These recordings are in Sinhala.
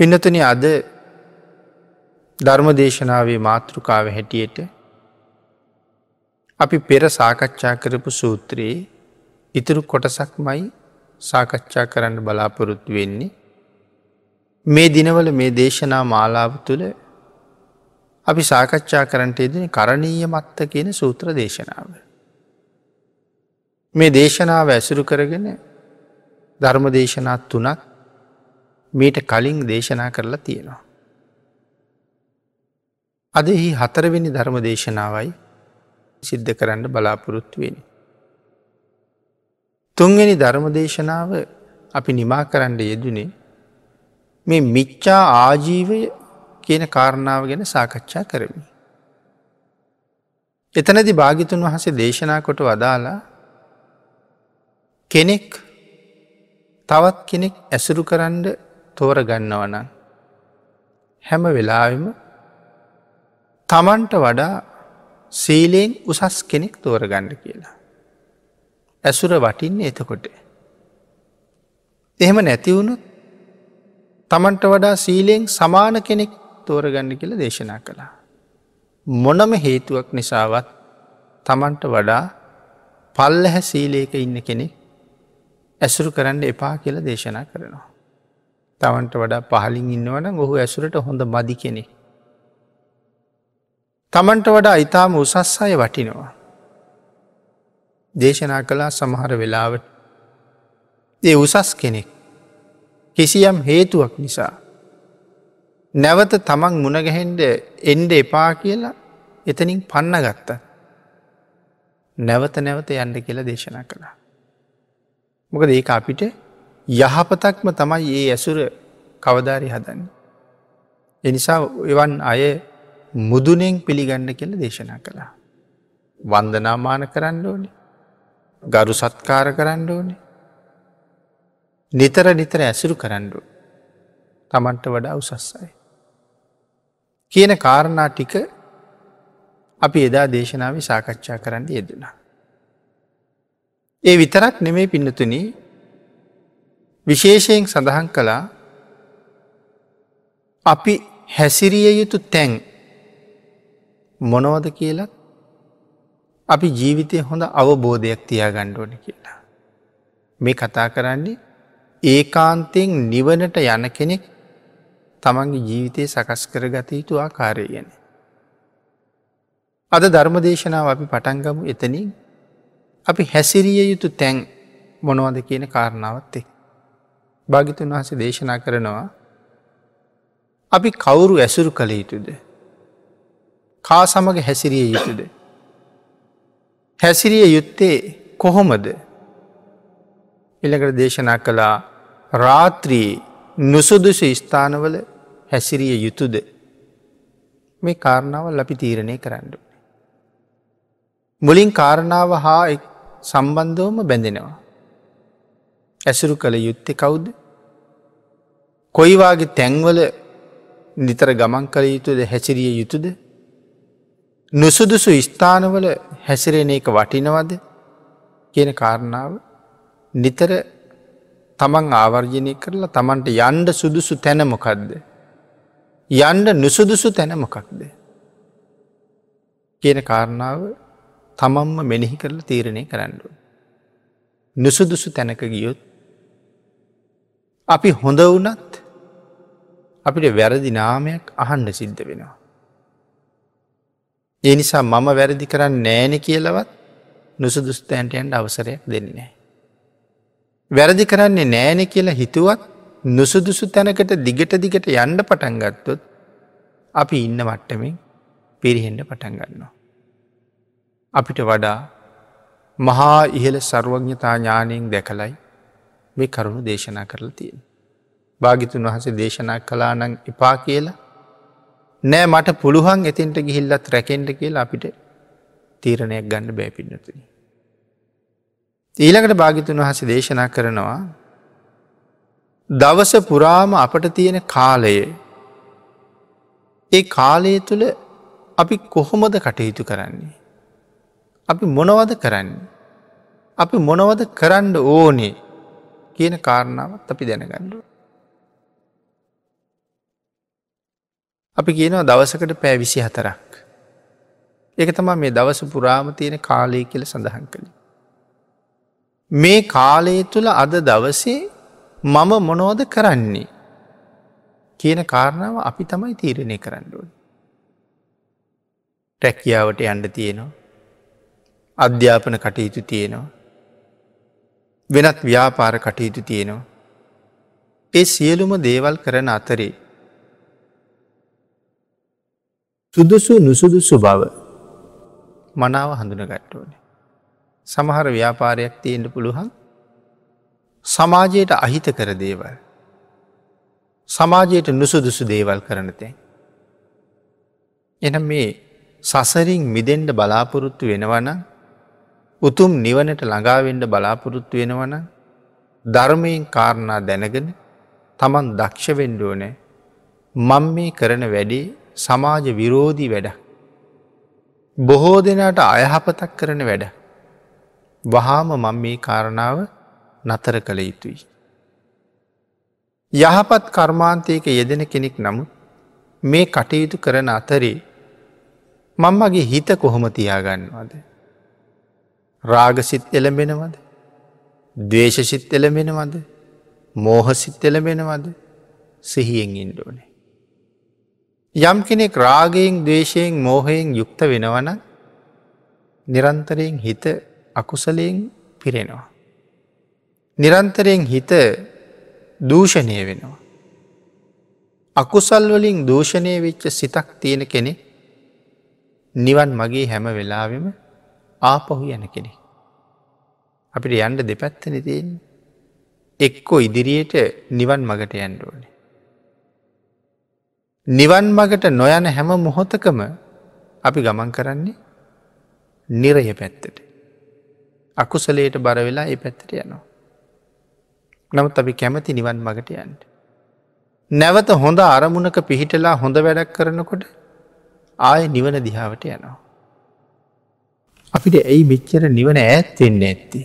පිනතන අද ධර්මදේශනාවේ මාතෘකාව හැටියට අපි පෙර සාකච්ඡා කරපු සූත්‍රයේ ඉතුරු කොටසක් මයි සාකච්ඡා කරන්න බලාපොරොත්තු වෙන්නේ. මේ දිනවල මේ දේශනා මාලාව තුළ අපි සාකච්ඡා කරන්නට යෙදෙන කරණීය මත්ත කියන සූත්‍ර දේශනාව. මේ දේශනාව ඇසුරු කරගෙන ධර්ම දේශනාත් තුනක් මීට කලින් දේශනා කරලා තියෙනවා. අද එහි හතරවෙනි ධර්ම දේශනාවයි සිද්ධ කරන්න බලාපොරොත්තු වෙන. තුන්වෙනි ධර්ම දේශනාව අපි නිමා කරන්න යෙදනේ මේ මිච්චා ආජීවය කියන කාරණාව ගැන සාකච්ඡා කරමි. එතනදි භාගිතුන් වහසේ දේශනා කොට වදාලා කෙනෙක් තවත් කෙනෙක් ඇසුරු කරන්න තෝර ගන්නවනන් හැම වෙලාවෙම තමන්ට වඩා සීලයෙන් උසස් කෙනෙක් තෝරගන්න කියලා. ඇසුර වටින්නේ එතකොට. එහෙම නැතිවුණුත් තමන්ට වඩා සීලයෙන් සමාන කෙනෙක් තෝරගන්න කියල දේශනා කළා. මොනම හේතුවක් නිසාවත් තමන්ට වඩා පල්ලහැ සීලයක ඉන්න කෙනෙක් ඇසුරු කරන්න එපා කියල දේශනා කරනවා. තමන්ට වඩා පහලින් ඉන්නවන ඔහු ඇසුරට හොඳ මදි කෙනෙ. තමන්ට වඩා ඉතාම උසස් අය වටිනවා. දේශනා කළා සමහර වෙලාවට ඒ උසස් කෙනෙක් කිසියම් හේතුවක් නිසා නැවත තමන් මුණගැහෙන්ඩ එන්ඩ එපා කියලා එතනින් පන්න ගත්ත. නැවත නැවත යන්ඩ කියලා දේශනා කළා. මොකද ඒ අපිට යහපතක්ම තමයි ඒ ඇසුර කවධාරි හදන්න. එනිසා එවන් අය මුදුනෙන් පිළිගන්න කියල දේශනා කළා. වන්දනාමාන කරන්න ඕනේ ගරු සත්කාර කරන්න ඕනේ නිතර නිතර ඇසුරු කරන්නඩු තමන්ට වඩා උසස්සයි. කියන කාරණා ටික අපි එදා දේශනාව සාකච්ඡා කරන්න යෙදෙනවා. ඒ විතරක් නෙමේ පින්නතුන විශේෂයෙන් සඳහන් කළා අපි හැසිරිය යුතු තැන් මොනවද කියලත් අපි ජීවිතය හොඳ අවබෝධයක් තියා ගණ්ඩෝන කියලා. මේ කතා කරන්නේ ඒකාන්තයෙන් නිවනට යන කෙනෙක් තමන්ගේ ජීවිතය සකස් කර ගත යුතු ආකාරය ගැන. අද ධර්මදේශනාව අපි පටන්ගමු එතනින් අපි හැසිරිය යුතු තැන් මොනවද කියන කාරණාවත් එක්. භාගිතුන් වහස දේශනා කරනවා අපි කවුරු ඇසුරු කළ යුතුද. කා සමග හැසිරිය යුතුද. හැසිරිය යුත්තේ කොහොමද එළකට දේශනා කළා රාත්‍රී නුසුදුසු ස්ථානවල හැසිරිය යුතුද මේ කාරණාව ලපි තීරණය කරන්න. මුලින් කාරණාව හා සම්බන්ධවම බැඳෙනවා. ඇසුරු කළ යුත්තේ කවුද. කොයිවාගේ තැන්වල නිතර ගමන් කළ යුතුද හැසිරිය යුතුද. නුසුදුසු ස්ථානවල හැසිරෙන එක වටිනවද කියන කාරණාව නිතර තමන් ආවර්ජනය කරලා තමන්ට යන්ඩ සුදුසු තැනමොකක්ද. යන්ඩ නුසුදුසු තැනමොකක්ද. කියන කාරණාව තමන්ම මෙනෙහි කරලා තීරණය කරන්නඩුව. නුසුදුසු තැනක ගියොත් අපි හොඳ වනත් අපිට වැරදි නාමයක් අහන්ඩ සිද්ධ වෙනවා. ඒ නිසා මම වැරදි කරන්න නෑන කියලවත් නුසුදුස්තෑන්ටයන්ට අවසරයක් දෙන්නේ. වැරදි කරන්නේ නෑනෙ කියලා හිතුවත් නුසුදුසු තැනකට දිගට දිගට යන්ඩ පටන්ගත්තොත් අපි ඉන්න මට්ටමින් පිරිහෙන්ඩ පටන්ගන්නවා. අපිට වඩා මහා ඉහළ සර්වඥතා ඥානයෙන් දැකලයි මේ කරුණු දේශනා කරලා තියෙන. භාගිතුන් වහස දේශනා කලා නං එපා කියලා නෑ මට පුළුවන් එතින්ට ගිහිල්ලත් රැකෙන්ට කියලා අපිට තීරණයක් ගන්න බෑපින්නතුනි. ඊළඟට භාගිතුන් වහස දේශනා කරනවා දවස පුරාම අපට තියෙන කාලයේ ඒ කාලය තුළ අපි කොහොමද කටයුතු කරන්නේ. අපි මොනවද කරන්නේ. අපි මොනවද කරන්න ඕනේ කියන කාරණාවත් අපි දැනගන්නඩුව. අපි කියනවා දවසකට පෑ විසි හතරක්. එක තමා මේ දවස පුරාම තියෙන කාලය කියල සඳහන් කළේ. මේ කාලය තුළ අද දවසේ මම මොනෝද කරන්නේ කියන කාරණාව අපි තමයි තීරණය කරන්නඩුවන්. ටැක්කියාවට යන්ඩ තියෙනවා. අධ්‍යාපන කටයුතු තියෙනවා. වෙනත් ව්‍යාපාර කටයුතු තියෙනවා. ඒ සියලුම දේවල් කරන අතරේ. සුදුසු නුසුදුසු බව මනාව හඳුන ගට්ටෝන. සමහර ව්‍යාපාරයක් තියෙන්ට පුළුවන් සමාජයට අහිත කර දේවල්. සමාජයට නුසුදුසු දේවල් කරනතැන්. එනම් මේ සසරින් මිදෙන්ඩ බලාපොරොත්තු වෙනවන උතුම් නිවනට ළඟාවෙන්ඩ බලාපොරොත්තු වෙනවන ධර්මයෙන් කාරණා දැනගෙන තමන් දක්ෂවෙන්ඩෝනෑ මං මේ කරන වැඩේ සමාජ විරෝධී වැඩ. බොහෝ දෙනාට අයහපතක් කරන වැඩ. වහාම මං මේ කාරණාව නතර කළ යුතුයි. යහපත් කර්මාන්තයක යෙදෙන කෙනෙක් නමුත් මේ කටයුතු කරන අතරේ මං මගේ හිත කොහොම තියාගන්නවද. රාගසිත් එළඹෙනවද. දවේශසිත් එළඹෙනවද. මෝහසිත් එළඹෙනවද සිහියෙන් ඉන්ඩෝනේ. යම් කෙනෙක් රාගයෙන් දේශයෙන් මෝහයෙන් යුක්ත වෙනවන නිරන්තරයෙන් හිත අකුසලයෙන් පිරෙනවා. නිරන්තරයෙන් හිත දූෂණය වෙනවා. අකුසල් වලින් දූෂණය වෙච්ච සිතක් තියෙන කෙනෙ නිවන් මගේ හැම වෙලාවෙම ආපහු යන කෙනෙ. අපිට යන්ඩ දෙපැත්තන තියෙන් එක්කො ඉදිරියට නිවන් මගට යන්ඩෝන. නිවන් මගට නොයන හැම මොහොතකම අපි ගමන් කරන්නේ නිරය පැත්තට. අකුසලයට බරවෙලා ඒ පැත්තට යනවා. නමුත් අපි කැමති නිවන් මගට යන්ට. නැවත හොඳ අරමුණක පිහිටලා හොඳ වැඩක් කරනකොට ආය නිවන දිහාවට යනවා. අපිට ඇයි මෙච්චර නිවන ඇත්වෙන්න ඇත්ති.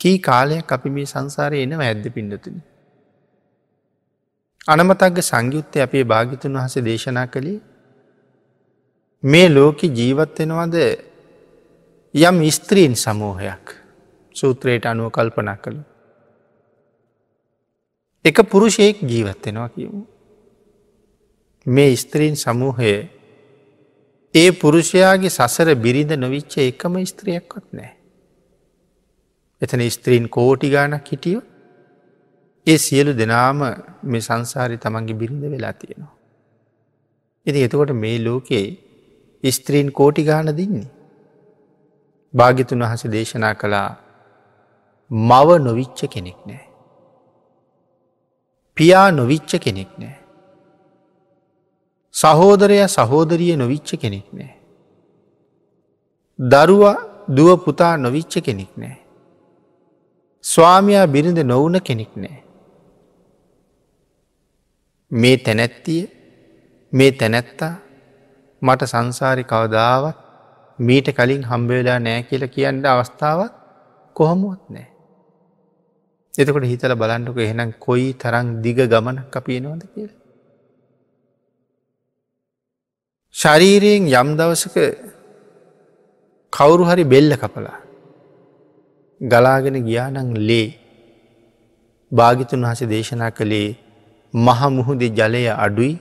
කී කාලයක් අපි මේ සංසාරය එනව ඇද්ද පිඩතුනි. අනමතක්ග සංයුත්තය අපේ භාගිතුන් වහස දේශනා කළේ මේ ලෝක ජීවත්වෙනවද යම් ස්ත්‍රීන් සමූහයක් සූත්‍රයට අනුව කල්පනා කළු. එක පුරුෂයෙක් ජීවත්වෙනවා කියමු. මේ ස්ත්‍රීන් සමූහය ඒ පුරුෂයාගේ සසර බිරිඳ නොවිච්ච එකම ස්ත්‍රියක්වත් නෑ. එතන ස්ත්‍රීන් කෝටි ගානක් හිටියෝ ඒ සියලු දෙනාම මේ සංසාරි තමන්ගේ බිරිඳ වෙලා තියෙනවා. ඉති එතකොට මේ ලෝකයේ ස්ත්‍රීන් කෝටි ගාන දෙන්නේ. භාගිතුන් වහස දේශනා කළා මව නොවිච්ච කෙනෙක් නෑ. පියා නොවිච්ච කෙනෙක් නෑ. සහෝදරය සහෝදරිය නොවිච්ච කෙනෙක් නෑ. දරුවා දුව පුතා නොවිච්ච කෙනෙක් නෑ. ස්වාමයා බිරිඳ නොවන කෙනෙක් නෑ. මේ තැනැත්තිය මේ තැනැත්තා මට සංසාරි කවදාවත් මීට කලින් හම්බවෙලා නෑ කියල කියන්න අවස්ථාවත් කොහොමුවත් නෑ. එතකොට හිතල බලන්ටක එහෙනම් කොයි තරං දිග ගමන කපියනවද කියල. ශරීරයෙන් යම් දවසක කවුරු හරි බෙල්ල කපලා ගලාගෙන ගියානං ලේ භාගිතුන් වහස දේශනා කළේ මහමුහුදේ ජලය අඩුයි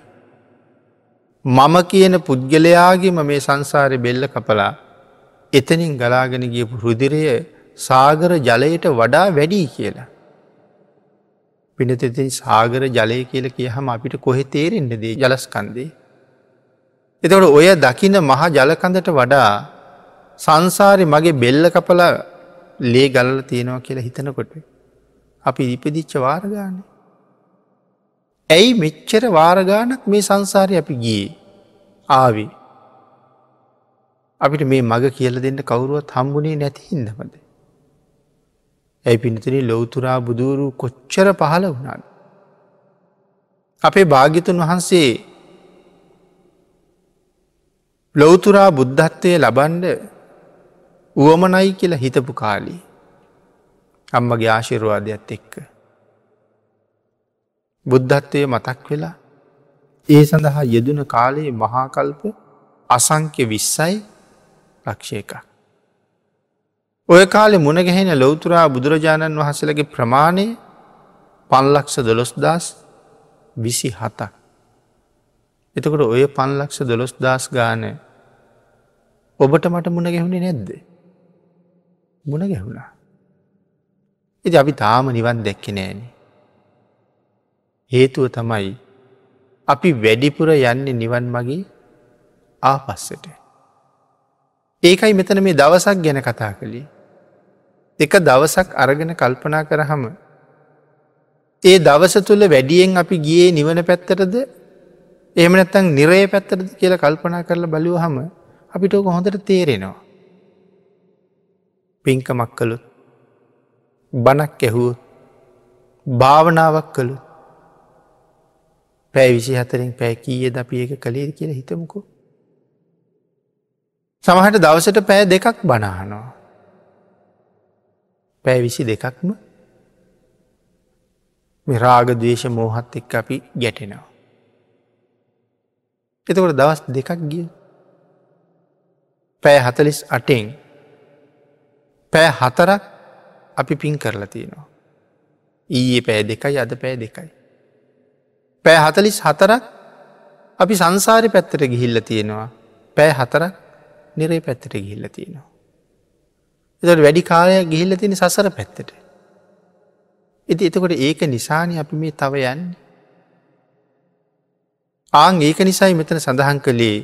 මම කියන පුද්ගලයාගේම මේ සංසාරය බෙල්ල කපලා එතනින් ගලාගෙන ගියපු රුදිරය සාගර ජලයට වඩා වැඩී කියලා. පිනතතින් සාගර ජලය කියල කියහම අපිට කොහෙ තේරෙන්න්නදේ ජලස්කන්දේ. එතකට ඔය දකින මහ ජලකඳට වඩා සංසාරය මගේ බෙල්ල කපල ලේ ගල්ල තියෙනවා කියලා හිතනකොට. අපි ඉපදිච්ච වාරගාන. ඇයි මෙච්චර වාරගානක් මේ සංසාරය අපි ගියේ ආවි. අපිට මේ මග කියල දෙන්න කවුරුවත් හම්බුණේ නැති හිදමද. ඇයි පිනිතුනි ලොවතුරා බුදුරු කොච්චර පහළ වුණාන්. අපේ භාගිතුන් වහන්සේ ලොවතුරා බුද්ධත්වය ලබන්ඩ වුවමනයි කියලා හිතපු කාලී. අම්මගේ ආශිරවාදයක් එක්ක. බුද්ධත්වය මතක් වෙලා ඒ සඳහා යෙදන කාලයේ මහාකල්ප අසංක්‍ය විස්සයි ලක්ෂය එකක්. ඔය කාලෙ මුණගැහෙන ලොවතුරා බුදුරජාණන් වහසලගේ ප්‍රමාණය පන්ලක්ෂ දොළොස්දස් විසි හතක්. එතකොට ඔය පන්ලක්ෂ දොළොස් දස් ගාන ඔබට මට මුණ ගැහුණේ නැද්ද. මුණ ගැහුණා. එති අපි තාම නිවන් දැක්ක නෑන. හේතුව තමයි අපි වැඩිපුර යන්නේ නිවන් මගේ ආපස්සට. ඒකයි මෙතන මේ දවසක් ගැන කතා කළේ. එක දවසක් අරගෙන කල්පනා කරහම ඒ දවස තුළ වැඩියෙන් අපි ගියේ නිවන පැත්තටද එහමනැත්තං නිරේ පැත්තටද කියලා කල්පනා කරලා බලුව හම අපිට ඕක හොඳට තේරෙනවා. පින්කමක් කළුත් බනක් ඇහුවත් භාවනාවක් කළු පැෑ විසි හතරෙන් පැෑ කීය ද අපි ඒක කළේ කියල හිතමුකෝ. සමහට දවසට පෑ දෙකක් බනාහනවා. පෑ විසි දෙකක්ම රාග දේශ මෝහත් එක් අපි ගැටෙනවා. එතකොට දවස් දෙකක් ගිය. පෑ හතලිස් අටෙන් පෑ හතරක් අපි පින් කරලා තියෙනවා. ඊයේ පෑ දෙකයි අද පෑ දෙකයි. පෑ හතලිස් හතරක් අපි සංසාරි පැත්තට ගිහිල්ල තියෙනවා පෑ හතරක් නිරේ පැත්තට ගිහිල්ල තියෙනවා. එතට වැඩි කාලයක් ගිහිල්ල තියෙන සසර පැත්තට. එති එතකොට ඒක නිසානි අපි මේ තව යන්නේ. ආං ඒක නිසයි මෙතන සඳහන් කළේ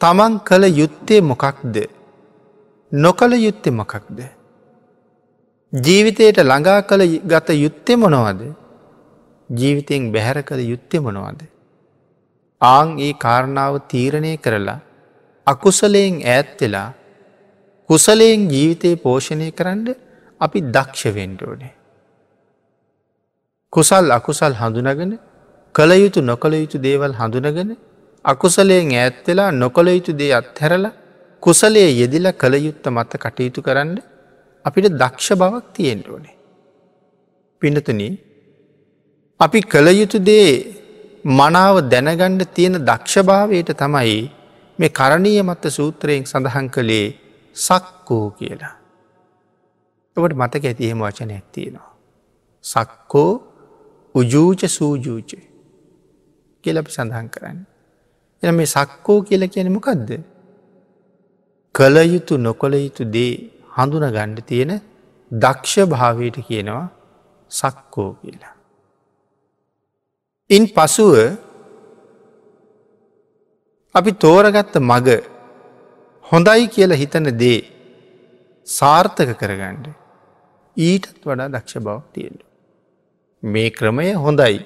තමන් කළ යුත්තේ මොකක්ද නොකළ යුත්තේ මොකක්ද. ජීවිතයට ළඟා කළ ගත යුත්තේ මොනවද ජීවිතයෙන් බැහැර කළ යුත්තේ මොනවද. ආං ඒ කාරණාව තීරණය කරලා අකුසලයෙන් ඈත්වෙලා කුසලයෙන් ජීවිතය පෝෂණය කරන්න අපි දක්ෂවෙන්ඩෝනේ. කුසල් අකුසල් හඳුනගෙන කළ යුතු නොකළ යුතු දේවල් හඳුනගෙන අකුසලයෙන් ඈත්වෙලා නොකළ යුතු දේ අත්හැරලා කුසලයේ යෙදිල කළ යුත්ත මත කටයුතු කරන්න අපිට දක්ෂ බවක් තියෙන්ට ඕනේ. පිනතුන අපි කළ යුතු දේ මනාව දැනගණ්ඩ තියෙන දක්ෂභාවයට තමයි මේ කරණීය මත්ත සූත්‍රයෙන් සඳහන් කළේ සක්කෝ කියලා. ඔට මතක ඇතිහෙම වචන ඇත්තියෙනවා. සක්කෝ උජූච සූජූචේ කියලපි සඳහන් කරන්න. එ මේ සක්කෝ කියල කියන මොකක්ද. කළ යුතු නොකොළ යුතු දේ හඳුන ගණ්ඩ තියෙන දක්ෂ භාවයට කියනවා සක්කෝ කියලා. ඉන් පසුව අපි තෝරගත්ත මග හොඳයි කියලා හිතන දේ සාර්ථක කරගණ්ඩ ඊටත් වඩා දක්ෂ බව තියෙන්ට. මේ ක්‍රමය හොඳයි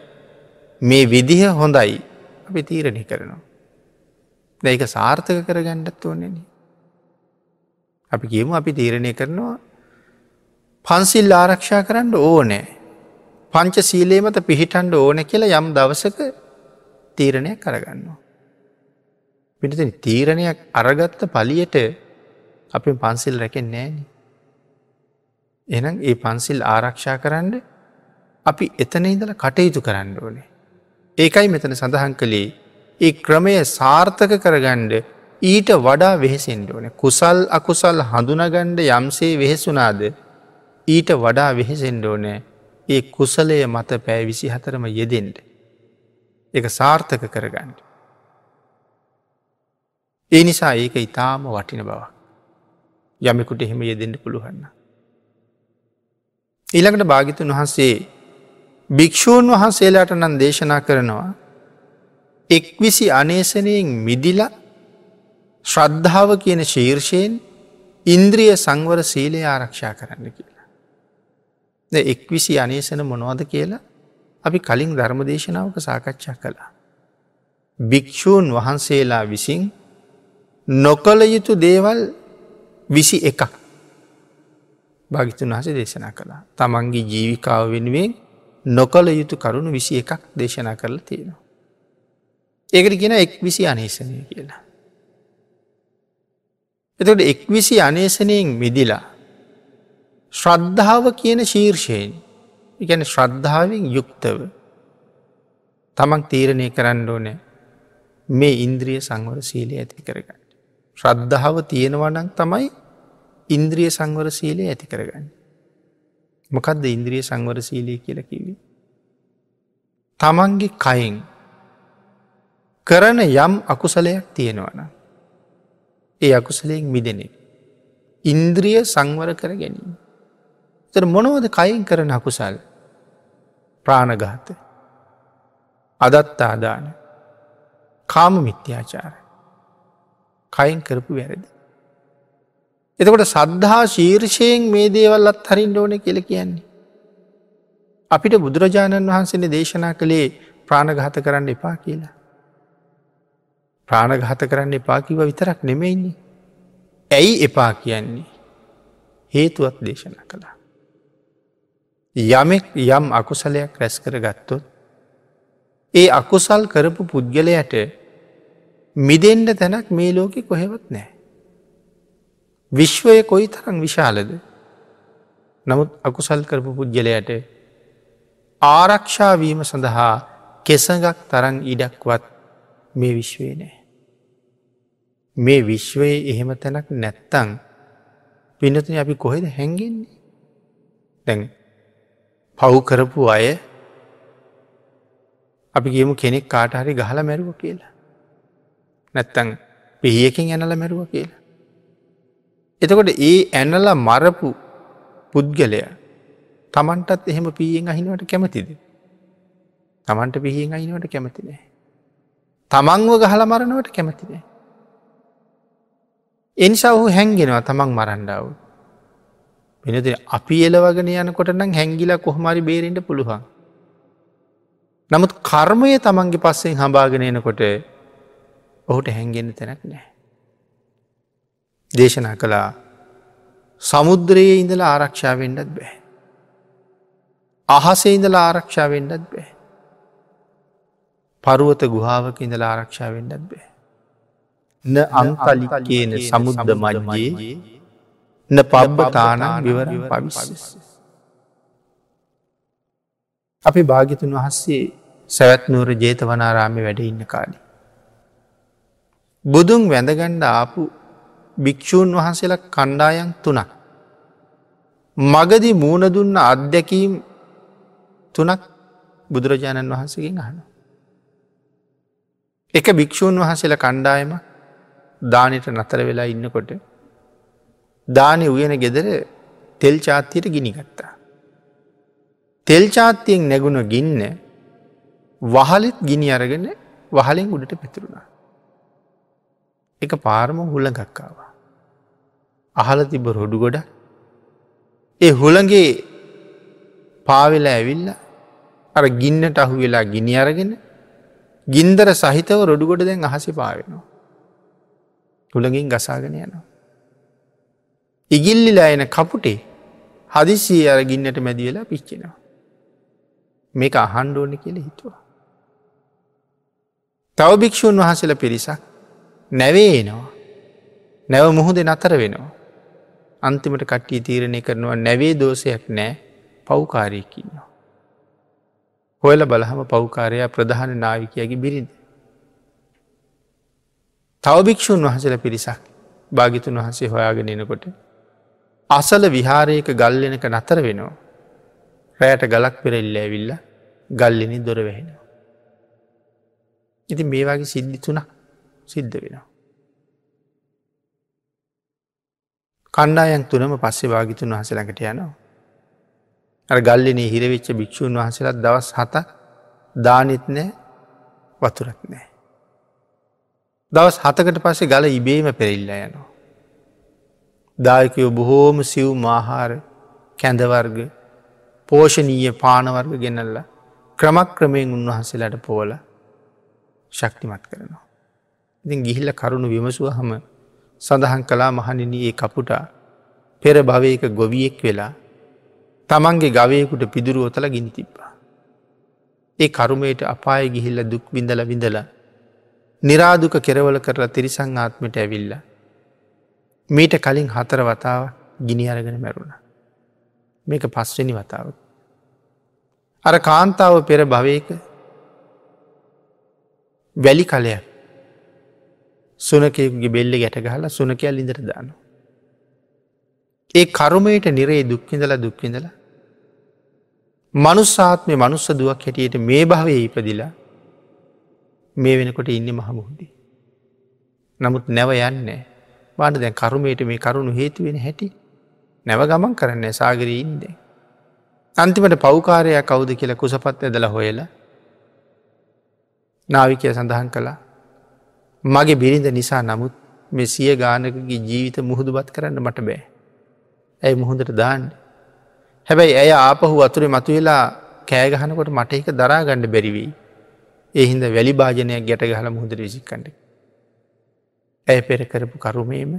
මේ විදිහ හොඳයි අපි තීරණි කරනවා. දැක සාර්ථක කරගණ්ඩත් ඕනෙන. අපි කියමු අපි තීරණය කරනවා පන්සිල් ආරක්ෂා කරන්න ඕනෑ. පංච සීලේ මත පිහිටන්ඩ ඕන කියලා යම් දවසක තීරණයක් කරගන්නවා. පිට තීරණයක් අරගත්ත පලියට අපි පන්සිල් රැකෙන් නෑන. එනම් ඒ පන්සිල් ආරක්ෂා කරන්න අපි එතන ඉදල කටයුතු කරන්න ඕනේ. ඒකයි මෙතන සඳහන් කළේ ඒ ක්‍රමය සාර්ථක කරගණ්ඩ ඊට වඩා වෙහෙසෙන්ට ඕන කුසල් අකුසල් හඳුනගණ්ඩ යම්සේ වෙහෙසුනාද ඊට වඩා වෙහෙසෙන්ඩ ඕනෑ ඒ කුසලය මත පෑ විසි හතරම යෙදෙන්ට එක සාර්ථක කරගන්නඩ. ඒ නිසා ඒක ඉතාම වටින බවක් යමෙකුට එහෙම යෙදෙන්ට පුළුවන්න. ඊළඟට භාගිතුන් වහන්සේ භික්‍ෂූන් වහන්සේලාට නම් දේශනා කරනවා එක්විසි අනේසනයෙන් මිදිල ශ්‍රද්ධාව කියන ශීර්ෂයෙන් ඉන්ද්‍රිය සංවර සීලය ආරක්ෂා කරන්න කියලා. එක්විසි අනේසන මොනවද කියලා අපි කලින් ධර්මදේශනාවක සාකච්ඡා කළා. භික්‍ෂූන් වහන්සේලා විසින් නොකළ යුතු දේවල් විසි එකක් භාගිතුන් වහස දේශනා කළා. තමන්ගේ ජීවිකාව වෙනුවෙන් නොකළ යුතු කරුණු විසි එකක් දේශනා කරලා තියෙනවා. ඒකට ගෙන එක් විසි අනේසනය කියලා. එතට එක් විසි අනේසනයෙන් මිදිලා ශ්‍රද්ධාව කියන ශීර්ෂයෙන් ඉගැන ශ්‍රද්ධාවෙන් යුක්තව තමක් තීරණය කරන්න ඕනෑ මේ ඉන්ද්‍රිය සංවර සීලය ඇති කරගන්න. ශ්‍රද්ධාව තියෙනවනක් තමයි ඉන්ද්‍රිය සංවර සීලය ඇති කරගන්න. මොකක්ද ඉන්ද්‍රිය සංවර සීලය කියල කිවි. තමන්ගේ කයින් කරන යම් අකුසලයක් තියෙනවන. ඒ අකුසලයෙන් මිදෙනෙ. ඉන්ද්‍රිය සංවර කර ගැනීම. තර මොනවද කයින් කරන අකුසල් ප්‍රාණගාත අදත්තාදාන කාම මිත්‍යාචාර කයින් කරපු වැරදි. එතකොට සද්ධහා ශීර්ෂයෙන් මේ දේවල්ලත් හරින් ඕන කියල කියන්නේ. අපිට බුදුරජාණන් වහන්සේන දේශනා කළේ ප්‍රාණඝාත කරන්න එපා කියලා. ප්‍රාණඝාත කරන්න එපාකිව විතරක් නෙමෙයින්නේ. ඇයි එපා කියන්නේ. හේතුවත් දේශනා කළා. යමෙක් යම් අකුසලයක් රැස් කර ගත්තොත් ඒ අකුසල් කරපු පුද්ගලයට මිදෙන්ඩ තැනක් මේ ලෝකෙ කොහෙවත් නෑ. විශ්වය කොයි තරම් විශාලද නමුත් අකුසල් කරපු පුද්ගලයට ආරක්ෂාවීම සඳහා කෙසඟක් තරන් ඉඩක්වත් මේ විශ්වය නෑ. මේ විශ්වයේ එහෙම තැනක් නැත්තං පිනතින අපි කොහෙද හැඟෙන්නේ දැන් පව් කරපු අය අපි කියමු කෙනෙක් කාටහරි ගහල මැරුව කියලා. නැත්තං පිහියකින් ඇනල මැරුව කියලා. එතකොට ඒ ඇනල මරපු පුද්ගලය තමන්ටත් එහෙම පීයෙන් අහිනුවට කැමතිද. තමන්ට පිහියෙන් අහිනුවට කැමතිනෑ. තමන්ව ගහල මරණවට කැමතිනෑ. එනිසා ඔහු හැන්ගෙනවා තමන් මරණ්ඩාව. වෙනද අපි එලවගෙන යනකොට නම් හැංගිලා කොහමරි බේරෙන්ට පුළුවන්. නමුත් කර්මය තමන්ගේ පස්සෙන් හඹාගෙන එනකොට ඔහුට හැන්ගෙන්න්න තැනක් නෑ. දේශනා කළා සමුද්‍රයේ ඉඳලා ආරක්ෂාවෙන්ඩත් බෑ. අහසේ ඉඳලා ආරක්ෂාවෙන්ඩත් බෑ. පරුවත ගුහාාවක ඉඳලා ආරක්ෂාවෙන්ඩත් බෑ. න අංකලි කියන සමුද්ද මජ්ජයේ න පබ්බතාන විවර පවිස්. අපි භාගිතුන් වහන්සේ සැවැත්නුවර ජේතවනාරාමි වැඩ ඉන්න කාලි. බුදුන් වැඳගණ්ඩ ආපු භික්‍ෂූන් වහන්සේලා කණ්ඩායන් තුනක්. මගදි මූුණ දුන්න අත්දැකීම් තුනක් බුදුරජාණන් වහන්සේගෙන් අහන. එක භික්‍ෂූන් වහසල කණ්ඩායම දානයට නතර වෙලා ඉන්නකොට දානය උයන ගෙදර තෙල් චාත්තියට ගිනිගත්තා. තෙල් චාත්තියෙන් නැගුණ ගින්න වහලෙත් ගිනි අරගෙන වහලෙන් උඩට පැතුරුණා. එක පාරම හුළඟක්කාව. අහල තිබ රොඩු ගොඩ ඒ හුළගේ පාවෙල ඇවිල්ල අර ගින්නට අහු වෙලා ගිනි අරගෙන ගින්දර සහිතව රොඩුගොඩ දැන් අහසි පාවෙනවා. තුළගින් ගසාගෙන යනවා. ඉගිල්ලිලා එන කපුටේ හදිසිය අර ගින්නට මැදිවෙලා පිච්චෙනවා. මේක අහන්ඩෝනි කියල හිතුවා. තව භික්‍ෂූන් වහසල පිරිසක් නැවේ එනවා. නැව මුහුද නතර වෙනවා. අන්තිමට කට්ටිය තීරණය කරනවා නැවේ දෝසයක් නෑ පව්කාරයකින්නවා. හොයල බලහම පව්කාරයා ප්‍රධාන නාවිකයගේ බිරිඳ. තව භික්‍ෂූන් වහසල පිරිසක් භාගිතුන් වහන්සේ හොයාගෙන එනකොට. අසල විහාරයක ගල්ලෙනක නතර වෙනවා. රෑට ගලක් පෙරෙල්ල ඇවිල්ල ගල්ලෙනි දොර වැහෙනවා. ඉති මේ වගේ සිද්ධි තුන සිද්ධ වෙනවා. කණ්ඩායන් තුනම පස්සේ භාගිතුන් වහසලඟට යනවා. අර ගල්ලනේ හිරවෙච්ච භික්‍ෂූන් වහසලත් දවස් හත දානෙත් නෑ වතුරත් නෑ. දවස් හතකට පස්සේ ගල ඉබේම පෙරල්ල යනවා. දායකයෝ බොහෝම සිව් මාහාර කැඳවර්ග පෝෂණීය පානවර්ග ගෙනල්ල ක්‍රමක් ක්‍රමයෙන් උන්වහන්සේලට පෝල ශක්තිමත් කරනවා. ඉතින් ගිහිල්ල කරුණු විමසුව හම සඳහන් කලා මහනිනී ඒ කපුටා පෙර භවයක ගොවියෙක් වෙලා තමන්ගේ ගවයකුට පිදුරුවොතල ගිනි තිබ්බා. ඒ කරුමයට අපාය ගිහිල්ල දුක් විඳල විඳල නිරාදුක කෙරවල කරලා තිරිසං ආත්මට ඇවිල්ල. මීට කලින් හතර වතාව ගිනි අරගෙන මැරුණ. මේක පස්වනි වතාව. අර කාන්තාව පෙර භවයක වැලි කලයක් සුනකයකුගේ බෙල්ල ගැට ගහලා සුනකයල් ඉඳට දානු. ඒ කරුමයට නිරේ දුක්විඳල දුක්විඳල මනුස්සාත්මය මනුස්ස දුවක් හැටියට මේ භාවය ඉපදිලා මේ වෙනකොට ඉන්න මහමුහුදී. නමුත් නැව යන්නේ බාන දැන් කරුමයට මේ කරුණු හේතුවෙන හැටි නැව ගමන් කරන්නේ සාගරීන්ද. අන්තිමට පෞකාරයක් කවුද කියලා කුසපත් ඇදල හොයලා නාවිකය සඳහන් කළා මගේ බිරිඳ නිසා නමුත් මේ සිය ගානකගේ ජීවිත මුහුදුබත් කරන්න මට බෑ. ඇයි මුහොඳට දාන්න. හැබැයි ඇය ආපහු අතුරේ මතු වෙලා කෑගහනකොට මට එක දරාගණ්ඩ බැරිවී. එහින්ද වැලි භාජනයක් ගැට ගහල මුහදර විසික්කඩ. ඇය පෙර කරපු කරුමේම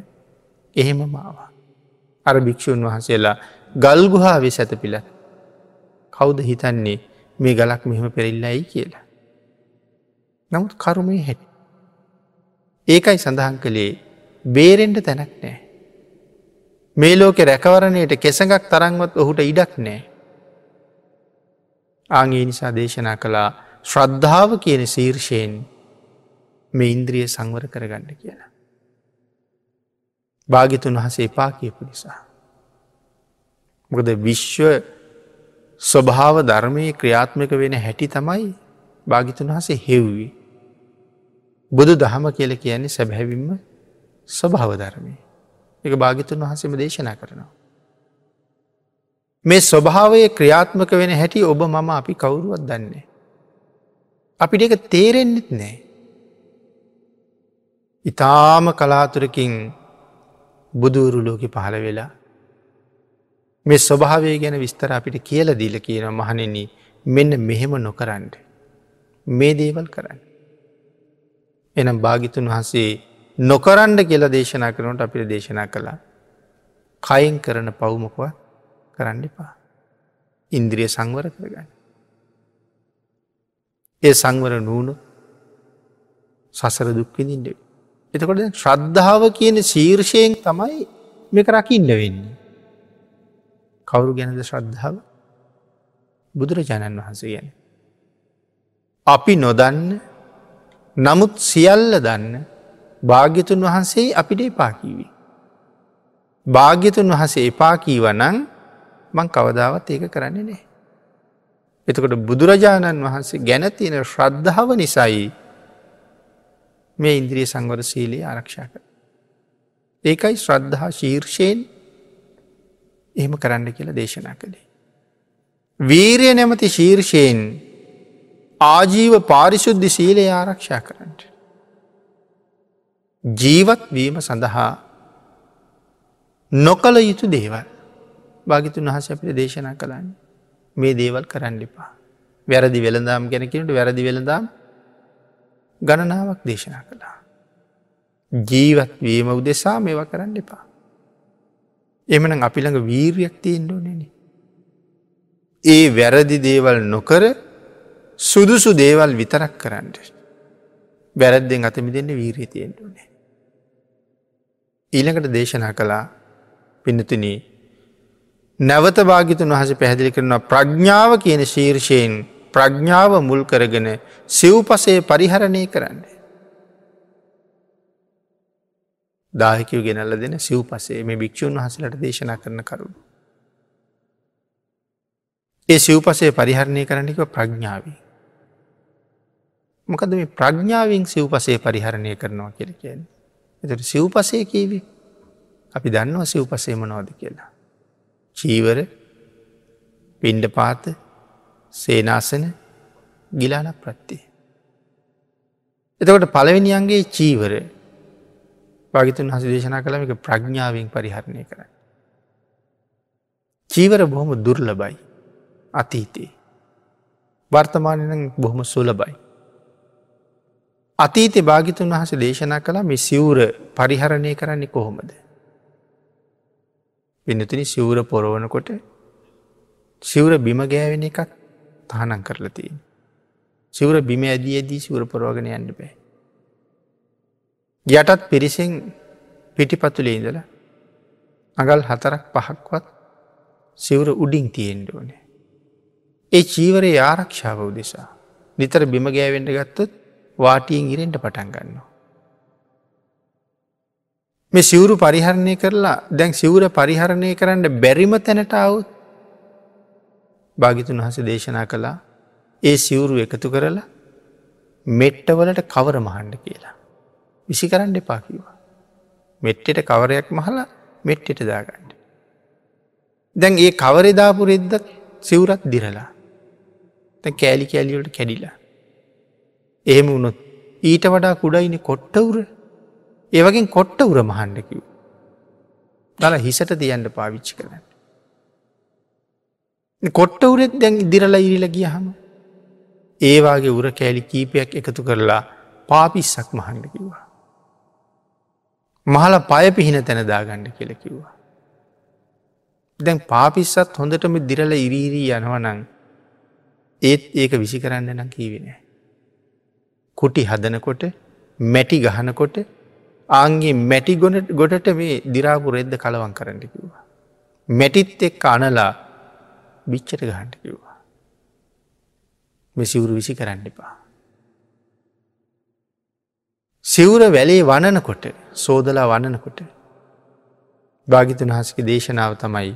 එහෙම මාවා. අර භික්‍ෂූන් වහන්සේලා ගල්ගුහා වෙ සැත පිළ කෞුද හිතන්නේ මේ ගලක් මෙහෙම පෙරල්ලයි කියලා. නමුත් කරුමේ හැටි. ඒකයි සඳහන් කළේ බේරෙන්ට තැනක් නෑ. මේ ලෝකෙ රැකවරණයට කෙසඟක් තරංවත් ඔහුට ඉඩක් නෑ. ආගේ නිසා දේශනා කළා ශ්‍රද්ධාව කියන සීර්ෂයෙන් මේ ඉන්ද්‍රිය සංවර කරගන්න කියලා. භාගිතුන් වහස එපා කියපු නිසා. මොකද විශ්ව ස්වභාව ධර්මය ක්‍රියාත්මක වෙන හැටි තමයි භාගිතුන් වහසේ හෙව්වී. බුදු දහම කියල කියන්නේ සැබැහැවිම්ම ස්වභාව ධර්මය. එක භාගිතුන් වහසම දේශනා කරනවා. මේ ස්වභාවය ක්‍රියාත්මක වෙන හැටි ඔබ මම අපි කවුරුවත් දන්නේ. අපිට එක තේරෙන්න්නෙත් නෑ. ඉතාම කලාතුරකින් බුදුවරු ලෝකෙ පහළ වෙලා මේ ස්වභාවය ගැන විස්තර අපිට කියල දීල කියන මහනෙන මෙන්න මෙහෙම නොකරන්ට මේ දේවල් කරන්න. එනම් භාගිතුන් වහසේ නොකරන්ඩ කියලා දේශනා කරනට අපිට දේශනා කළා කයින් කරන පවුමකව කරන්න එපා. ඉන්ද්‍රිය සංවර කරගන්න. ඒ සංවර නූුණු සසර දුක්විඳින්ට. එතකොට ශ්‍රද්ධාව කියන ශීර්ෂයෙන් තමයි මේක රකින්න වෙන්නේ. කවුරු ගැනද ශ්‍රද්ධාව බුදුරජාණන් වහන්සේ ගැන. අපි නොදන්න නමුත් සියල්ල දන්න භාග්‍යතුන් වහන්සේ අපිට එපාකීවී. භාග්‍යතුන් වහසේ එපා කීවනං මං කවදාවත් ඒක කරන්නේ නෑ. එතකොට බුදුරජාණන් වහන්සේ ගැන තියෙන ශ්‍රද්ධාව නිසයි මේ ඉන්ද්‍රිය සංවර සීලයේ ආරක්ෂා කර. ඒකයි ශ්‍රද්ධහා ශීර්ෂයෙන් එහෙම කරන්න කියලා දේශනා කළේ. වීරය නැමති ශීර්ෂයෙන් ආජීව පාරිශුද්ධි සීලය ආරක්ෂා කරන්නට. ජීවත් වීම සඳහා නොකළ යුතු දේවල් භාගිතුන් වහස අපිට දේශනා කළන්න මේ දේවල් කරන්න එපා. වැරදි වෙළදාම් ගැනකිනට වැරදි වෙළදාම් ගණනාවක් දේශනා කළා. ජීවත් වීම උදෙසා මේවා කරන්න එපා. එමන අපිළඟ වීර්යක් තියෙන්ඩෝනෙන. ඒ වැරදි දේවල් නොකර සුදුසු දේවල් විතරක් කරන්නට. වැරද්දෙන් අතමි දෙන්න වීරී තියෙන්ටුනේ. ඊළඟට දේශනා කළා පින්නතුන නැවත භාගිතුන් වහස පැහැදිලි කරනවා ප්‍රඥාව කියන ශීර්ෂයෙන් ප්‍රඥාව මුල් කරගෙන සිව්පසේ පරිහරණය කරන්න. දාහිකව ගෙනල්ල දෙන සිව් පසේ මේ භික්‍ෂූන් වහසලට දේශනා කරන කරුණු. ඒ සිව් පසේ පරිහරණය කරන්නක ප්‍රඥාවී. මොකද මේ ප්‍රඥාවෙන් සිව් පසේ පරිහරණය කරනවා කියල කියන්නේ. එතට සිව් පසය කීවි අපි දන්නවා සිව් පසේම නෝද කියලා. චීවර පින්ඩ පාත සේනාසන ගිලාන ප්‍රත්තිය. එතකොට පළවෙනියන්ගේ චීවර භාගිතුන් හස දේශනා කළමික ප්‍රඥාවෙන් පරිහරණය කර. චීවර බොහොම දුර්ලබයි අතීතයේ. වර්තමානන බොහොම සුලබයි. අතීත භාගිතුන් වහස දේශනා කළ මේ සිවුර පරිහරණය කරන්නේ කොහොමද. පිනතිනි සිවුර පොරවනකොට සිවුර බිම ගෑවෙන එකත් තහනම් කරලතියෙන්. සිවුර බිම ඇදී ඇදී සිවුර පොරෝගෙන යන්න බෑ. යටත් පිරිසෙන් පිටිපතුලේ ඉඳල අගල් හතරක් පහක්වත් සිවුර උඩින් තියෙන්ට ඕනේ. ඒ චීවරයේ ආරක්ෂාව උදෙසා. නිතර බිම ගෑවෙන්ට ගත්තොත් වාටියෙන් ඉරෙන්ට පටන් ගන්නවා. මේ සිවුරු පරිහරණය කරලා දැන් සිවුර පරිහරණය කරන්න බැරිම තැනට අවුත් භාගිතුන් වහස දේශනා කළා ඒ සිවුරු එකතු කරලා මෙට්ටවලට කවර මහන්ඩ කියලා. විසි කරන්න එපා කිවා. මෙට්ටෙට කවරයක් මහලා මෙට්ටෙට දාගන්න. දැන් ඒ කවරෙදාපු රෙද්ද සිවුරත් දිරලා. තැ කෑලි කෑලිවලට කැඩිලා. එහෙම වුණොත් ඊට වඩා කුඩයින කොට්ටවුර ඒවගින් කොට්ට උර මහන්ඩකිව්. දල හිසට තියන්ට පාවිච්චි කරන්න. කොට්ට උරෙත් දැන් ඉදිරලා ඉරිල ගිය හම ඒවාගේ උර කෑලි කීපයක් එකතු කරලා පාපිස්සක් මහන්ඩ කිව්වා. මහල පය පිහින තැන දාගණ්ඩ කියල කිව්වා. දැන් පාපිස්සත් හොඳටම දිරල ඉරීරී යනවනං ඒත් ඒක විසි කරන්න නම් කීවෙන. කුටි හදනකොට මැටි ගහනකොට ආන්ගේ මැටි ගොනට ගොඩට මේ දිරාපු රෙද්ද කලවන් කරන්න කිව්වා. මැටිත් එක් අනලා බිච්චට ගහන්ට කිව්වා. මෙසිවුරු විසි කරන්න එපා. සිවුර වැලේ වනනකොට සෝදලා වනනකොට භාගිතන් හසක දේශනාව තමයි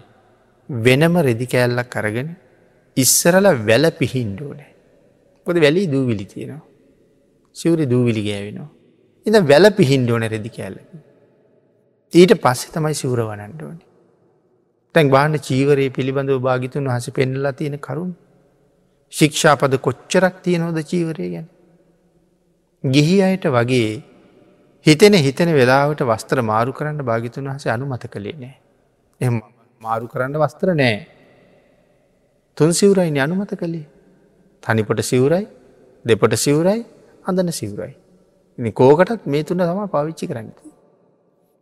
වෙනම රෙදි කෑල්ලක් කරගෙන ඉස්සරල වැල පිහින්ඩෝනෑ. පොද වැලි දූවිලි තියෙනවා. සිවුරි දූවිලි ගෑවෙනවා. ඉද වැල පිහින්ඩෝන රෙදි කෑල්ල. ඊට පස්සෙ තමයි සිවුර වනන්ඩෝනි. තැන් බාන්න චීවරයේ පිළිබඳව භාගිතුන් වහස පෙන්නලා තියෙන කරුණ. ශික්ෂාපද කොච්චරක් තියනොද චීවරය ගැන. ගිහි අයට වගේ හිතෙන හිතන වෙලාවට වස්ත්‍ර මාරු කරන්න භාගිතුන් වහස අනුමත කළේ නෑ. එ මාරු කරන්න වස්ත්‍ර නෑ. තුන් සිවුරයි අනුමත කළේ. තනිපොට සිවුරයි දෙපොට සිවුරයි අඳන සිවුරයි. කෝකටත් මේ තුන්න තම පවිච්චි කරන්න.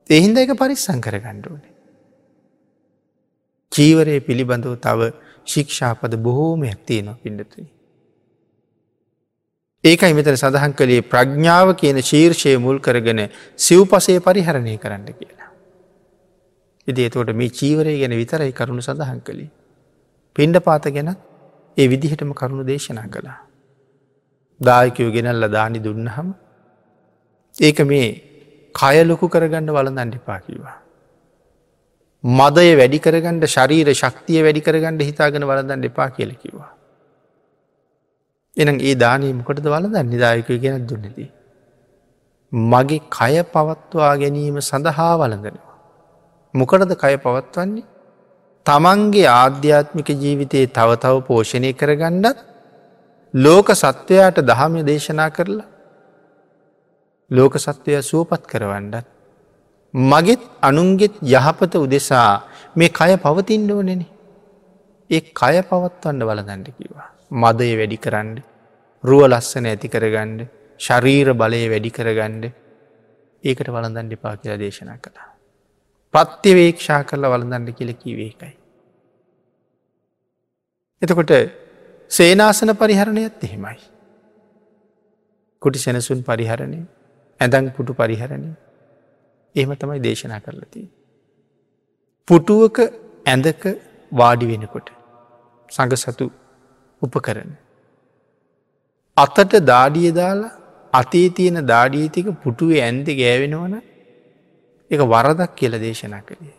එහින්ද එක පරිස්සං කර ගණ්ඩුවනේ. චීවරය පිළිබඳව තව ශික්ෂාපද බොහෝමයක් තියෙනවා පිඩතුනි. ඒකයි මෙතන සඳහන් කළේ ප්‍රඥාව කියන ශීර්ෂය මුල් කරගෙන සිව්පසේ පරිහරණය කරන්න කියලා. ඉදේතෝට මේ චීවරය ගැන විතරයි කරුණු සඳහන් කළේ. පින්ඩ පාත ගැනත් ඒ විදිහටම කරුණු දේශනා කළා. දායකයෝ ගෙනල්ල දානි දුන්නහම ඒක මේ කයලොකු කරගන්න වලඳන්න එපා කිවා. මදය වැඩි කරගන්නට ශරීර ශක්තිය වැඩි කරගන්නට හිතාගෙන වලදන්න එපා කියලකිවා. එනම් ඒ දානීමකොටද වලදන්න නිදායකය ගෙනත් දුන්නදී. මගේ කය පවත්වා ගැනීම සඳහා වලඳනවා. මොකටද කය පවත්වන්නේ තමන්ගේ ආධ්‍යාත්මික ජීවිතයේ තව තව පෝෂණය කරගන්නත් ලෝක සත්වයාට දහමය දේශනා කරලා ලෝක සත්වය සුවපත් කරවන්නත් මගෙත් අනුන්ගෙත් යහපත උදෙසා මේ කය පවතින්න ඕනෙන ඒ කය පවත්වන්න බලදැන්ට කිවා මදය වැඩි කරන්න රුව ලස්සන ඇති කරගන්න ශරීර බලය වැඩි කරගණ්ඩ ඒකට වලඳන් දෙපා කියලා දේශනා කළා. ප්‍රත්‍යවේක්ෂා කරලා වලඳන්න කියල කිවේකයි. එතකොට සේනාසන පරිහරණයත් එහෙමයි. කුටි සැනසුන් පරිහරණය ඇඳං පුටු පරිහරණය එහෙම තමයි දේශනා කරලති. පුටුවක ඇඳක වාඩි වෙනකොට සඟ සතු උපකරන. අතට දාඩිය දාලා අතේ තියෙන දාඩීතික පුටුවේ ඇන්ද ගෑවෙනවන එක වරදක් කියල දේශනා කළේ.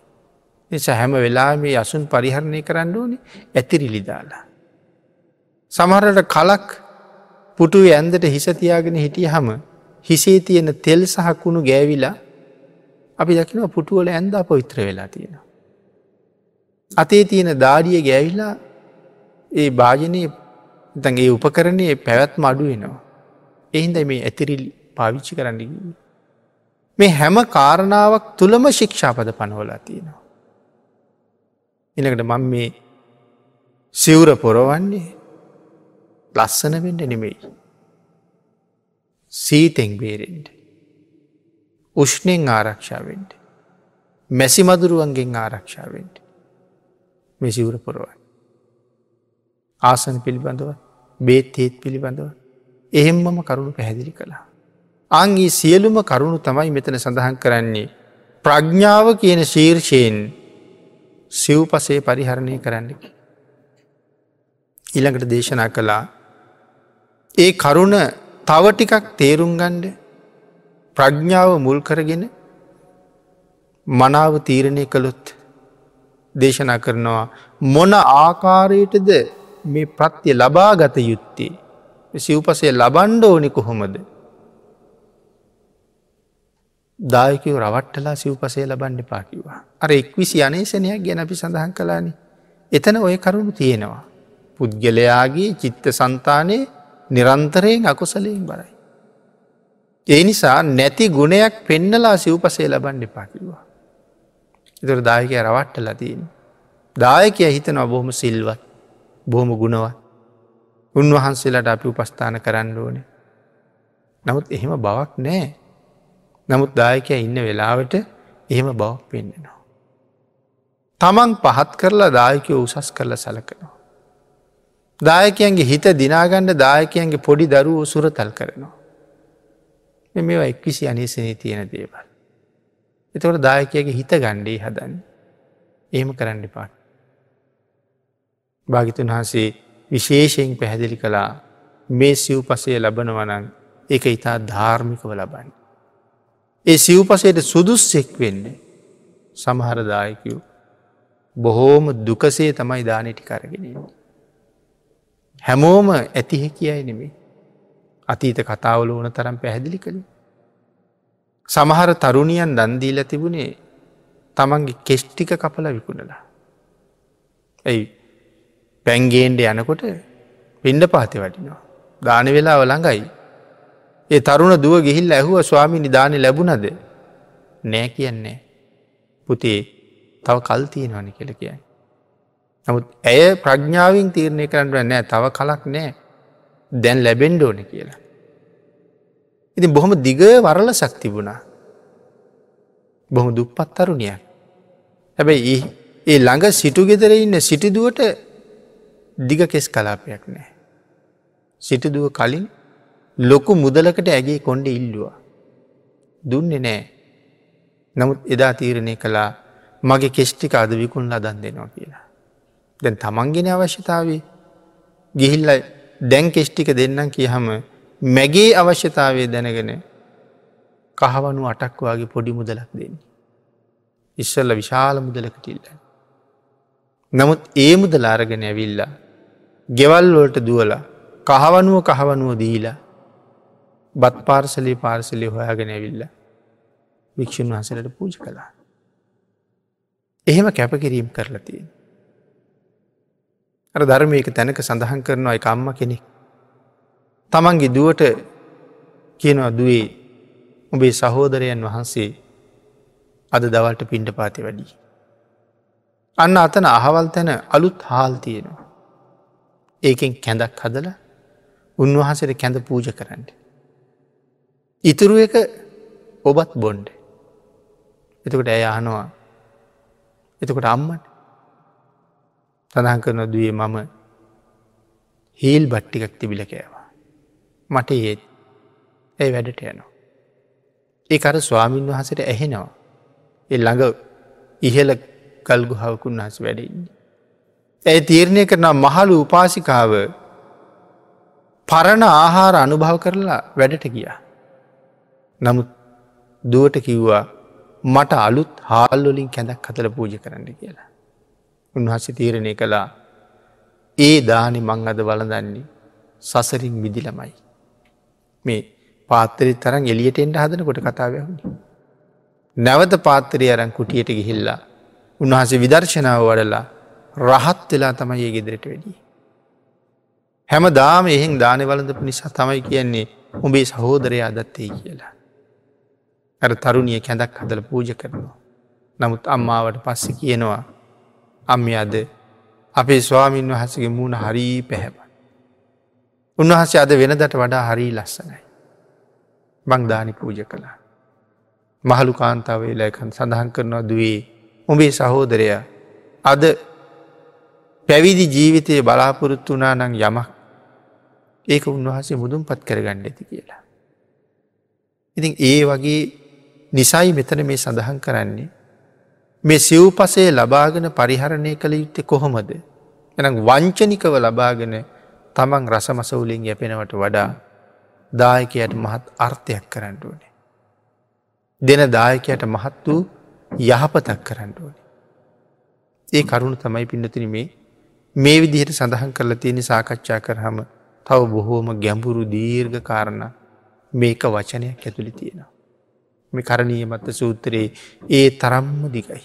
නිසා හැම වෙලා මේ අසුන් පරිහරණය කරන්න ඕනේ ඇතිරිලි දාලා. සමහරට කලක් පුටු ඇන්දට හිසතියාගෙන හිටිය හම හිසේ තියෙන තෙල් සහකුණු ගෑවිලා අපි දකිනව පුටුවල ඇන්ද පවිත්‍ර වෙලා තියෙන. අතේ තියෙන දාඩිය ගෑවිලා ඒ භාජනය තගේ උපකරණය පැවැත්ම අඩු වෙනවා. එහින්ද මේ ඇතිරිල් පාවිච්චි කරන්න. මේ හැම කාරණාවක් තුළම ශික්ෂාපද පනවලා තියෙනවා. එනකට මං මේ සිවුර පොරවන්නේ ලස්සන වෙන්ඩ නෙමෙයි. සීතෙන් බේරෙන්ට. උෂ්ණයෙන් ආරක්ෂාවෙන්ට. මැසි මදුරුවන්ගෙන් ආරක්ෂාවෙන්ට. මෙසිවුර පොරවන්න. ආසන පිළිබඳව බේත් ඒත් පිළිබඳව එහෙම්මම කරුණු පැහැදිලි කළා. අංගේ සියලුම කරුණු තමයි මෙතන සඳහන් කරන්නේ ප්‍රඥාව කියන ශීර්ෂයෙන් සිව් පසේ පරිහරණය කරන්නකි. ඊළඟට දේශනා කළා ඒ කරුණ තව ටිකක් තේරුම් ගණ්ඩ ප්‍රඥාව මුල් කරගෙන මනාව තීරණය කළොත් දේශනා කරනවා මොන ආකාරයටද මේ ප්‍රත්තිය ලබා ගත යුත්තේ සිව්පසේ ලබන්්ඩ ඕනි කොහොමද දායකව රවට්ටලා සිව්පසේ ලබන්ඩ පාකිවා. අර එක්විසි අනේසනයක් ගැන අපි සඳහන් කලානි. එතන ඔය කරුණු තියෙනවා. පුද්ගලයාගේ චිත්ත සන්තානයේ නිරන්තරයෙන් අකුසලයෙන් බරයි. ඒ නිසා නැති ගුණයක් පෙන්නලා සිව්පසේ ලබන්ඩ පාකිවා. එතුර දායකය රවට්ට ලතින්. දායකය හිතනවා බොහොම සිල්වත් බොහොම ගුණවත්. උන්වහන්සේලට අපි උපස්ථාන කරන්න ඕනේ. නමුත් එහෙම බවක් නෑ නමුත් දායකය ඉන්න වෙලාවට එහෙම බවක් පෙන්නෙනවා. තමන් පහත් කරලා දායකයෝ උසස් කරලා සලකනවා. දායකයන්ගේ හිත දිනාගණ්ඩ දායකයන්ගේ පොඩි දරුවෝ සුරතල් කරනවා. මේවා එක්විසි අනිසනී තියෙන දේවල්. එතවට දායකයගේ හිත ගණ්ඩේ හදන්න. එහෙම කරන්න පාට. භාගිතුන් වහන්සේ විශේෂයෙන් පැහැදිලි කළා මේ සිව් පසේ ලබනවනන් එක ඉතා ධාර්මිකව ලබන්න. ඒ සිව්පසයට සුදුස්සෙක් වෙන්නේ සමහරදායකයෝ බොහෝම දුකසේ තමයි දානටි කරගෙනීම. හැමෝම ඇතිහෙ කියයි නෙමේ අතීත කතාවල ඕන තරම් පැහැදිලි කළින්. සමහර තරුණියන් දන්දීල තිබුණේ තමන්ගේ කෙෂ්ටික කපල විකුණලා. ඇයි පැන්ගේන්ඩ යනකොට පින්ඩ පාති වටිනවා. දාන වෙලා වළඟයි ඒ තරුණ දුව ගිහිල් ඇහුව ස්වාමි නිධානය ලැබුණද නෑ කියන්නේ. පුතේ තව කල් තියෙනවනි කියල කියයි. නමුත් ඇය ප්‍රඥාවෙන් තීරණය කරන්න නෑ තව කලක් නෑ දැන් ලැබෙන්ඩ ඕන කියලා. ඉතින් බොහොම දිග වරල සක්තිබුණා. බොහොම දුප්පත් තරුණයක්. හැබැයි ඒ ළඟ සිටු ගෙදර ඉන්න සිටිදුවට දිග කෙස් කලාපයක් නෑ. සිටිදුව කලින් ලොකු මුදලකට ඇගේ කොන්්ඩ ඉල්ලුවා. දුන්නේ නෑ. නමුත් එදා තීරණය කළා මගේ කෙෂ්ටික අද විකුණලා දන් දෙනවා කියලා. දැන් තමන්ගෙන අවශ්‍යතාවේ ගිහිල්ල දැන් කෙෂ්ටික දෙන්නම් කියහම මැගේ අවශ්‍යතාවය දැනගෙන කහවනු අටක් වගේ පොඩි මුදලක් දෙන්නේ. ඉස්සල්ල විශාල මුදලකට ඉල්ල. නමුත් ඒ මුදල අරගෙන ඇවිල්ලා ගෙවල්වලට දුවලා කහවනුව කහවනුව දීලා බත් පාර්සලේ පාර්සලි හොයාගෙන ඇවිල්ල වික්ෂන් වහසලට පූජ කළා. එහෙම කැපකිරීම් කරලා තියෙන්. අර ධර්මයක තැනක සඳහන් කරනවා එක අම්ම කෙනෙක්. තමන්ගේ දුවට කියනවා දුවේ උබේ සහෝදරයන් වහන්සේ අද දවල්ට පිණ්ඩ පාති වැඩී. අන්න අතන අහවල් තැන අලුත් හාල් තියෙනවා. ඒකෙන් කැඳක් හදල උන්වහසට කැඳ පූජ කරන්න. ඉතුරු එක ඔබත් බොන්්ඩ. එතකොට ඇය අහනවා එතකොට අම්මට සඳහන් කරන දුවේ මම හීල් බට්ටිකක් තිබිල කෑවා. මට ඒත් ඇයි වැඩට යනවා. ඒ අර ස්වාමීන් වහසට ඇහෙනවා. එ ළඟ ඉහල කල්ගු හවකුන් වහස වැඩඉන්නේ. ඇයි තීරණය කරනා මහලු උපාසිකාව පරණ ආහාර අනුභව කරලා වැඩට ගියා. නමුත් දුවට කිව්වා මට අලුත් හාල්ලොලින් කැඳක් හතල පූජ කරන්න කියලා. උන්වහස තීරණය කළා ඒ දානි මං අද වලදන්නේ සසරින් විදිලමයි. මේ පාත්තරි තරන් එලියට එන්ට හදනකොට කතාවයහුණ. නැවත පාත්තරය අරන් කුටියට ගිහිල්ලා උන්වහසේ විදර්ශනාව වඩලා රහත් වෙලා තමයි ඒ ගෙදරට වැඩිය. හැම දාම එහෙන් දානවලඳපු නිසා තමයි කියන්නේ උඹේ සහෝදරය අදත්තේ කියලා. ඇර තරුණිය කැඳක් හදල පූජ කරනවා. නමුත් අම්මාවට පස්සෙ කියනවා අම්මි අද අපේ ස්වාමීන් වහසගේ මූුණ හරී පැහැබ. උන්වහසේ අද වෙනදට වඩා හරී ලස්සනයි. බංධානි පූජ කළා. මහළු කාන්තාවේලයකන් සඳහන් කරනවා දුවේ උඹේ සහෝදරය අද පැවිදි ජීවිතය බලාපොරොත්තු වනා නං යමක් ඒක උන්වහසේ මුදුම් පත් කරගන්න ඇති කියලා. ඉතින් ඒ වගේ නිසයි මෙතන මේ සඳහන් කරන්නේ. මේ සිව්පසේ ලබාගෙන පරිහරණය කළ යුත්තේ කොහොමද. එනම් වංචනිකව ලබාගෙන තමන් රසමසවුලින් යැපෙනවට වඩා දායකයට මහත් අර්ථයක් කරන්න ඕනේ. දෙන දායකයට මහත් වූ යහපතක් කරන්න ඕන. ඒ කරුණු තමයි පින්නතින මේ මේ විදිහට සඳහන් කරලා තියෙන සාකච්ඡා කරහම තව බොහෝම ගැඹුරු දීර්ඝ කාරණ මේක වචනයක් ඇතුළි තියෙනවා. මේ කරණීය මත්ත සූත්‍රයේ ඒ තරම්ම දිගයි.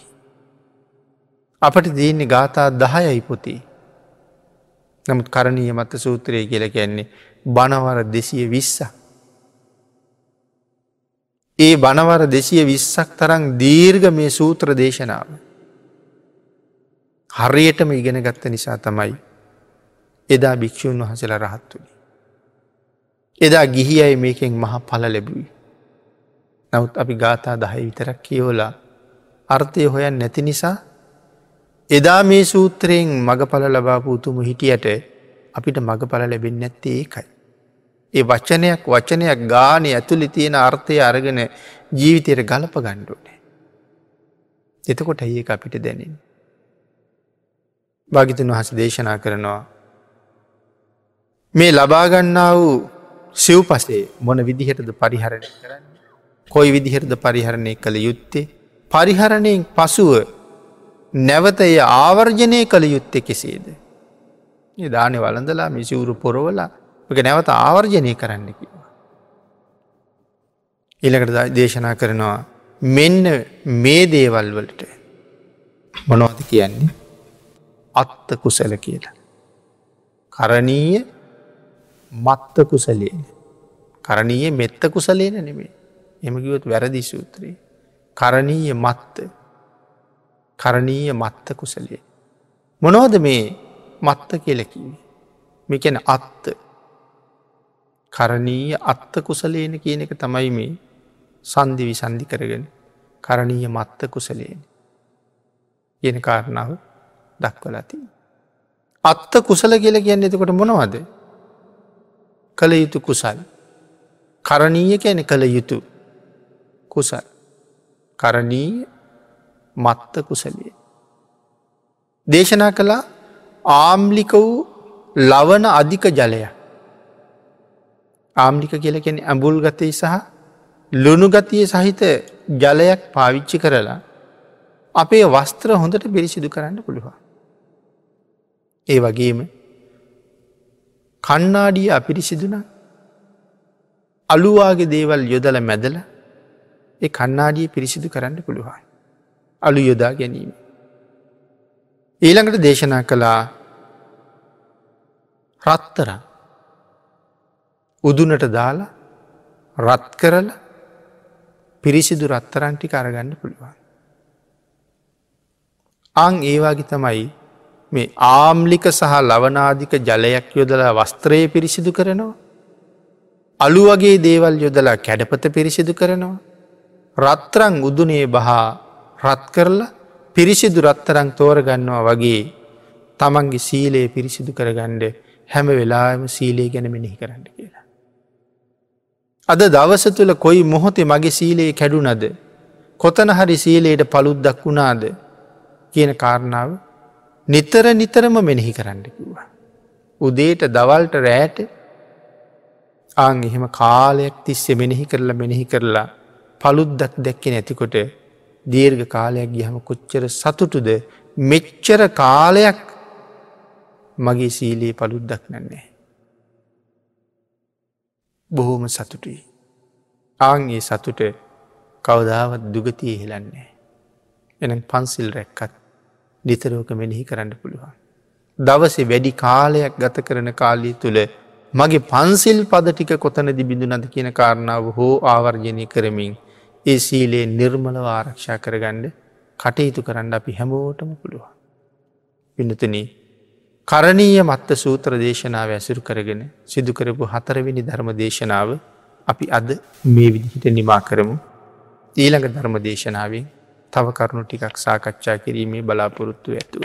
අපට දීන්නේ ගාථා දහයයි පොතේ. නමුත් කරණීය මත්ත සූත්‍රය කියල කියන්නේ බනවර දෙසිය විස්ස. ඒ බනවර දෙසිය විස්සක් තරං දීර්ග මේ සූත්‍ර දේශනාව. හරියටම ඉගෙන ගත්ත නිසා තමයි එදා භික්‍ෂූන් වහසල රහත්තුනි. එදා ගිහි අයි මේකෙන් මහ පල ලැබුයි. නවත් අපි ගාථා දහයි විතරක් කියෝලා අර්ථය හොයන් නැති නිසා එදා මේ සූත්‍රයෙන් මගඵල ලබාපු උතුම හිටියට අපිට මගඵල ලැබෙන් නැත්තේ ඒකයි. ඒ වචනයක් වචනයක් ගාන ඇතුළි තියෙන අර්ථය අරගෙන ජීවිතයට ගලප ගණ්ඩුවනේ. එතකොට ඒ අපිට දැනින්. භාගිතන් වහස දේශනා කරනවා. මේ ලබාගන්නා වූ සිව් පසේ මොන විදිහටද පරිහරණය කරන්න. කොයි විදිහටද පරිහරණය කළ යුත්තේ පරිහරණයෙන් පසුව නැවතය ආවර්ජනය කළ යුත්තෙ කෙසේද. දානය වලඳලා මිසිවුරු පොරවලා එක නැවත ආවර්ජනය කරන්න කිවා. ඉළකට දේශනා කරනවා මෙන්න මේ දේවල් වලට මොනවද කියන්නේ අත්ත කුසල කියලා. කරණීය මත්ත කුසලේන. කරණීය මෙත්ත කුසලේන නෙමේ එමකිවොත් වැරදි සූත්‍රයේ. කරණීය මත්ත කරණීය මත්ත කුසලේ. මොනෝද මේ මත්ත කියලකිවේ. මේකැන අත්ත කරණීය අත්ත කුසලේන කියන එක තමයි මේ සන්ධි විසන්ධි කරගෙන කරණීය මත්ත කුසලේන. කියන කාරණාව දක්වලති. අත්ත කුසල කියල කියන්න එතකොට මොනවද. කළ යුතු කුසල්. කරණීය කැන කළ යුතු කුසල්. කරණීය මත්ත කුසලිය. දේශනා කළා ආම්ලික වූ ලවන අධික ජලය. ආම්ලික කියලකෙන ඇඹුල් ගතය සහ ලුණුගතිය සහිත ජලයක් පාවිච්චි කරලා අපේ වස්ත්‍ර හොඳට පිරිසිදු කරන්න පුළුවන්. ඒ වගේම කන්නාඩිය අපිරිසිදුන අලුවාගේ දේවල් යොදල මැදල ඒ කන්නාඩිය පිරිසිදු කරන්න පුළුවන්. අලු යොදා ගැනීම. ඊළඟට දේශනා කළා රත්තර උදුනට දාලා රත් කරල පිරිසිදු රත්තරන්ටි කරගන්න පුළුවන්. අං ඒවාගේ තමයි මේ ආම්ලික සහ ලවනාධික ජලයක් යොදලා වස්ත්‍රයේ පිරිසිදු කරනවා. අලු වගේ දේවල් යොදලා කැඩපත පිරිසිදු කරනවා. රත්තරං උදුනේ බහා රත් කරලා පිරිසිදු රත්තරං තෝරගන්නවා වගේ තමන්ගේ සීලයේ පිරිසිදු කරගණ්ඩ හැම වෙලාම සීලේ ගැන මෙනෙහි කරන්න කියලා. අද දවස තුළ කොයි මොහොතේ මගේ සීලයේ කැඩුනද කොතන හරි සීලයට පළුද්දක් වුණාද කියන කාරණාව නිතර නිතරම මෙනෙහි කරන්න කිව්වා. උදේට දවල්ට රෑට ආං එහෙම කාලයක් තිස්සේ මෙනෙහි කරලා මෙනෙහි කරලා පළුද්දක් දැක්ක නැතිකොට දීර්ඝ කාලයක් ගිහම කොච්චර සතුටුද මෙච්චර කාලයක් මගේ සීලයේ පළුද්දක් නැන්නේ. බොහෝම සතුටුයි. ආංගේ සතුට කවදාවත් දුගතිය හෙලන්නේ. එන පන්සිල් රැක්කත් නිතරෝක මෙනෙහි කරන්න පුළුවන්. දවසේ වැඩි කාලයක් ගත කරන කාලී තුළ මගේ පන්සිල් පද ටික කොතනදි බිඳු නද කියන කාරණාව හෝ ආවර්ජනය කරමින් ඒ සීලයේ නිර්මලව ආරක්ෂා කරගණ්ඩ කටයුතු කරන්න අපි හැමෝටම පුළුවන්. පිනතන කරණීය මත්ත සූත්‍ර දේශනාව ඇසුරු කරගෙන සිදුකරපු හතරවෙනි ධර්ම දේශනාව අපි අද මේ විදිහිට නිමා කරමු. ඊළඟ ධර්ම දේශනාවෙන් තව කරුණු ටිකක් සාකච්ඡා කිරීමේ බලාපොරොත්තු ඇතුව.